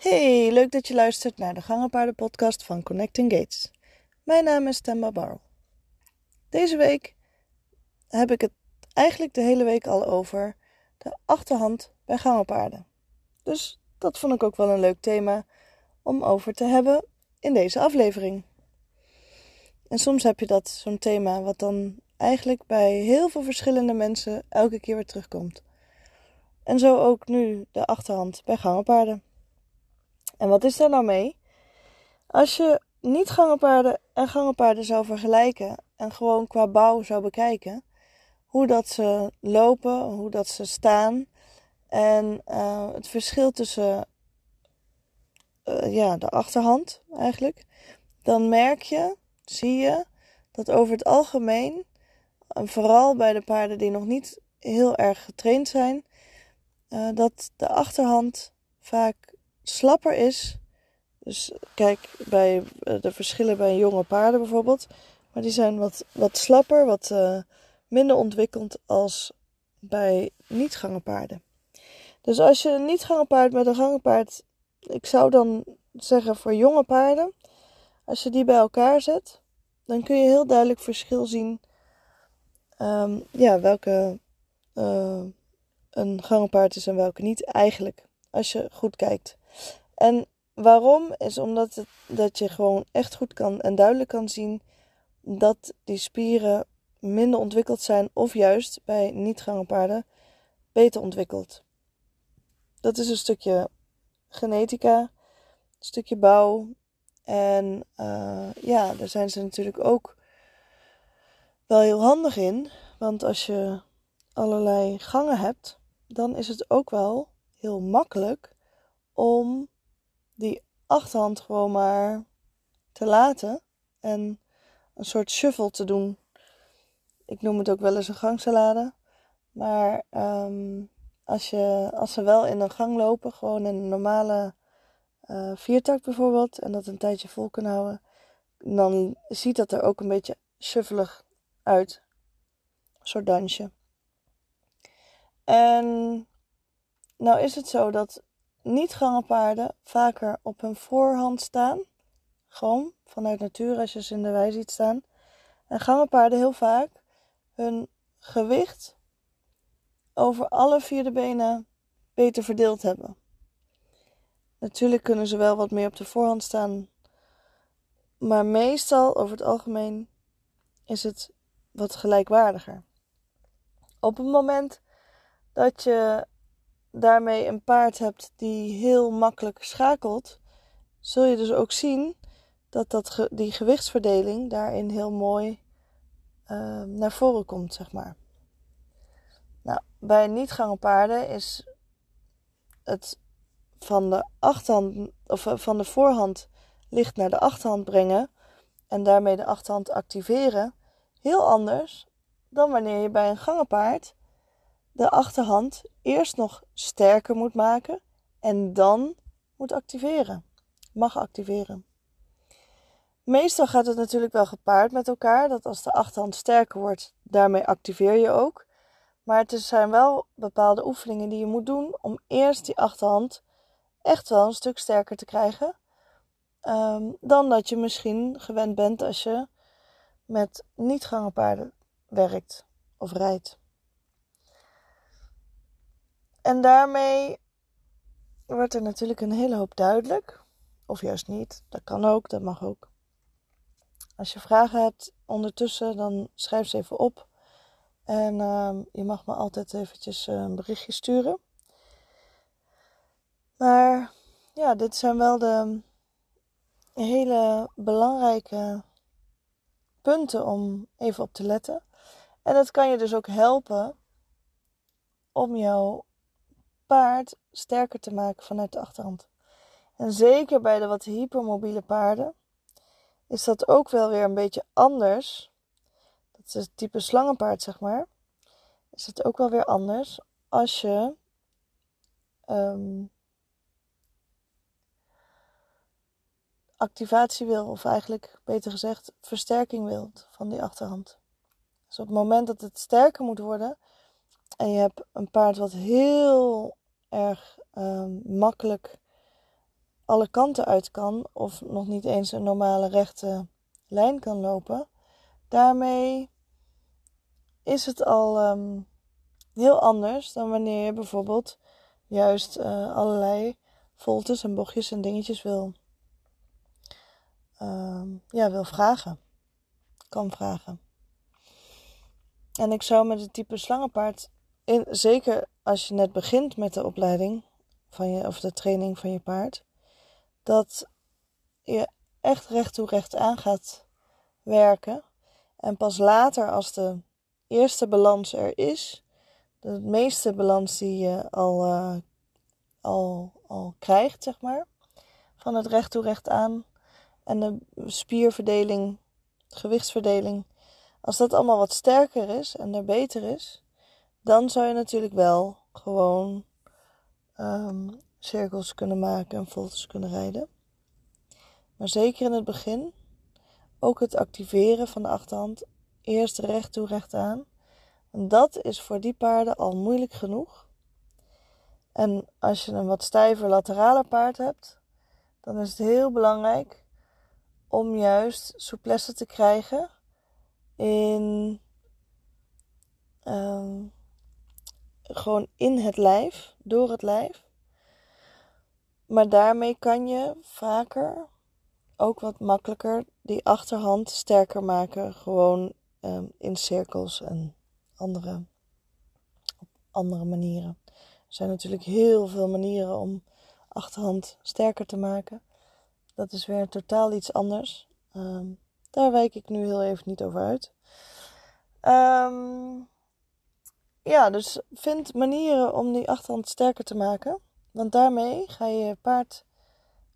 Hey, leuk dat je luistert naar de Gangenpaarden podcast van Connecting Gates. Mijn naam is Temba Barrel. Deze week heb ik het eigenlijk de hele week al over de achterhand bij gangenpaarden. Dus dat vond ik ook wel een leuk thema om over te hebben in deze aflevering. En soms heb je dat, zo'n thema, wat dan eigenlijk bij heel veel verschillende mensen elke keer weer terugkomt. En zo ook nu de achterhand bij gangenpaarden. En wat is daar nou mee? Als je niet gangenpaarden en gangenpaarden zou vergelijken en gewoon qua bouw zou bekijken, hoe dat ze lopen, hoe dat ze staan en uh, het verschil tussen uh, ja, de achterhand eigenlijk, dan merk je, zie je, dat over het algemeen, en vooral bij de paarden die nog niet heel erg getraind zijn, uh, dat de achterhand vaak slapper is. Dus kijk bij de verschillen bij jonge paarden bijvoorbeeld. Maar die zijn wat, wat slapper, wat uh, minder ontwikkeld als bij niet-gangenpaarden. Dus als je een niet-gangenpaard met een gangenpaard, ik zou dan zeggen voor jonge paarden, als je die bij elkaar zet, dan kun je heel duidelijk verschil zien. Um, ja, welke uh, een gangenpaard is en welke niet. Eigenlijk, als je goed kijkt. En waarom? Is omdat het, dat je gewoon echt goed kan en duidelijk kan zien dat die spieren minder ontwikkeld zijn, of juist bij niet-gangenpaarden beter ontwikkeld. Dat is een stukje genetica, een stukje bouw. En uh, ja, daar zijn ze natuurlijk ook wel heel handig in. Want als je allerlei gangen hebt, dan is het ook wel heel makkelijk om die achterhand gewoon maar te laten en een soort shuffle te doen. Ik noem het ook wel eens een gangsalade. Maar um, als, je, als ze wel in een gang lopen, gewoon in een normale uh, viertak bijvoorbeeld, en dat een tijdje vol kunnen houden, dan ziet dat er ook een beetje shuffelig uit. Een soort dansje. En nou is het zo dat niet-gangenpaarden vaker op hun voorhand staan. Gewoon vanuit natuur als je ze in de wei ziet staan. En gangenpaarden heel vaak hun gewicht over alle vier de benen beter verdeeld hebben. Natuurlijk kunnen ze wel wat meer op de voorhand staan. Maar meestal, over het algemeen, is het wat gelijkwaardiger. Op het moment dat je daarmee een paard hebt die heel makkelijk schakelt, zul je dus ook zien dat, dat die gewichtsverdeling daarin heel mooi uh, naar voren komt, zeg maar. Nou, bij niet paarden is het van de achterhand of eh, van de voorhand licht naar de achterhand brengen en daarmee de achterhand activeren heel anders dan wanneer je bij een gangenpaard de achterhand eerst nog sterker moet maken en dan moet activeren. Mag activeren. Meestal gaat het natuurlijk wel gepaard met elkaar, dat als de achterhand sterker wordt, daarmee activeer je ook. Maar het zijn wel bepaalde oefeningen die je moet doen om eerst die achterhand echt wel een stuk sterker te krijgen. Um, dan dat je misschien gewend bent als je met niet-gangenpaarden werkt of rijdt. En daarmee wordt er natuurlijk een hele hoop duidelijk. Of juist niet. Dat kan ook, dat mag ook. Als je vragen hebt ondertussen, dan schrijf ze even op. En uh, je mag me altijd eventjes eh, een berichtje sturen. Maar ja, dit zijn wel de hele belangrijke punten om even op te letten. En dat kan je dus ook helpen om jouw paard sterker te maken vanuit de achterhand. En zeker bij de wat hypermobiele paarden is dat ook wel weer een beetje anders. Dat is het type slangenpaard, zeg maar. Is het ook wel weer anders als je um, activatie wil, of eigenlijk beter gezegd versterking wilt van die achterhand. Dus op het moment dat het sterker moet worden en je hebt een paard wat heel erg um, makkelijk alle kanten uit kan of nog niet eens een normale rechte lijn kan lopen, daarmee is het al ehm, heel anders dan wanneer je bijvoorbeeld juist uh, allerlei voltes en bochtjes en dingetjes wil, uh, ja, wil vragen. Kan vragen. En ik zou met het type slangenpaard, zeker als je net begint met de opleiding van je, of de training van je paard, dat je echt recht toe recht aan gaat werken. En pas later, als de eerste balans er is, de meeste balans die je al, uh, al, al krijgt, zeg maar, van het recht toe recht aan en de spierverdeling, gewichtsverdeling, als dat allemaal wat sterker is en er beter is, dan zou je natuurlijk wel gewoon um, cirkels kunnen maken en voltes kunnen rijden. Maar zeker in het begin, ook het activeren van de achterhand, eerst recht toe recht aan. Dat is voor die paarden al moeilijk genoeg. En als je een wat stijver laterale paard hebt, dan is het heel belangrijk om juist souplesse te krijgen in um, gewoon in het lijf, door het lijf. Maar daarmee kan je vaker ook wat makkelijker die achterhand sterker maken. Gewoon um, in cirkels en andere, op andere manieren. Er zijn natuurlijk heel veel manieren om achterhand sterker te maken. Dat is weer totaal iets anders. Um, daar wijk ik nu heel even niet over uit. Um, ja, dus vind manieren om die achterhand sterker te maken. Want daarmee ga je je paard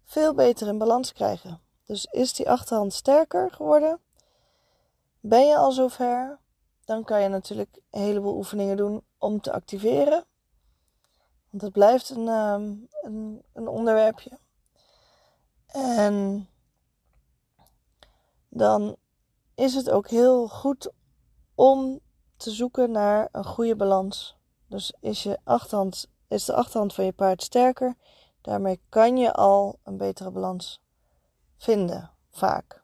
veel beter in balans krijgen. Dus is die achterhand sterker geworden? Ben je al zover? Dan kan je natuurlijk een heleboel oefeningen doen om te activeren. Want het blijft een, um, een, een onderwerpje. En dan is het ook heel goed om te zoeken naar een goede balans. Dus is, je achterhand, is de achterhand van je paard sterker, daarmee kan je al een betere balans vinden, vaak.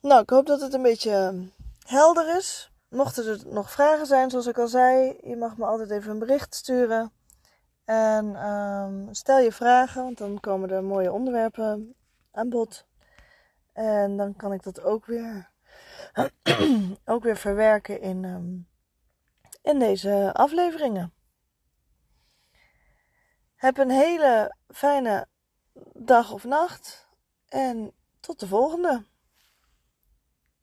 Nou, ik hoop dat het een beetje ehm, helder is. Mochten er nog vragen zijn, zoals ik al zei, je mag me altijd even een bericht sturen. En um, stel je vragen, want dan komen er mooie onderwerpen aan bod. En dan kan ik dat ook weer, ook weer verwerken in, um, in deze afleveringen. Heb een hele fijne dag of nacht en tot de volgende.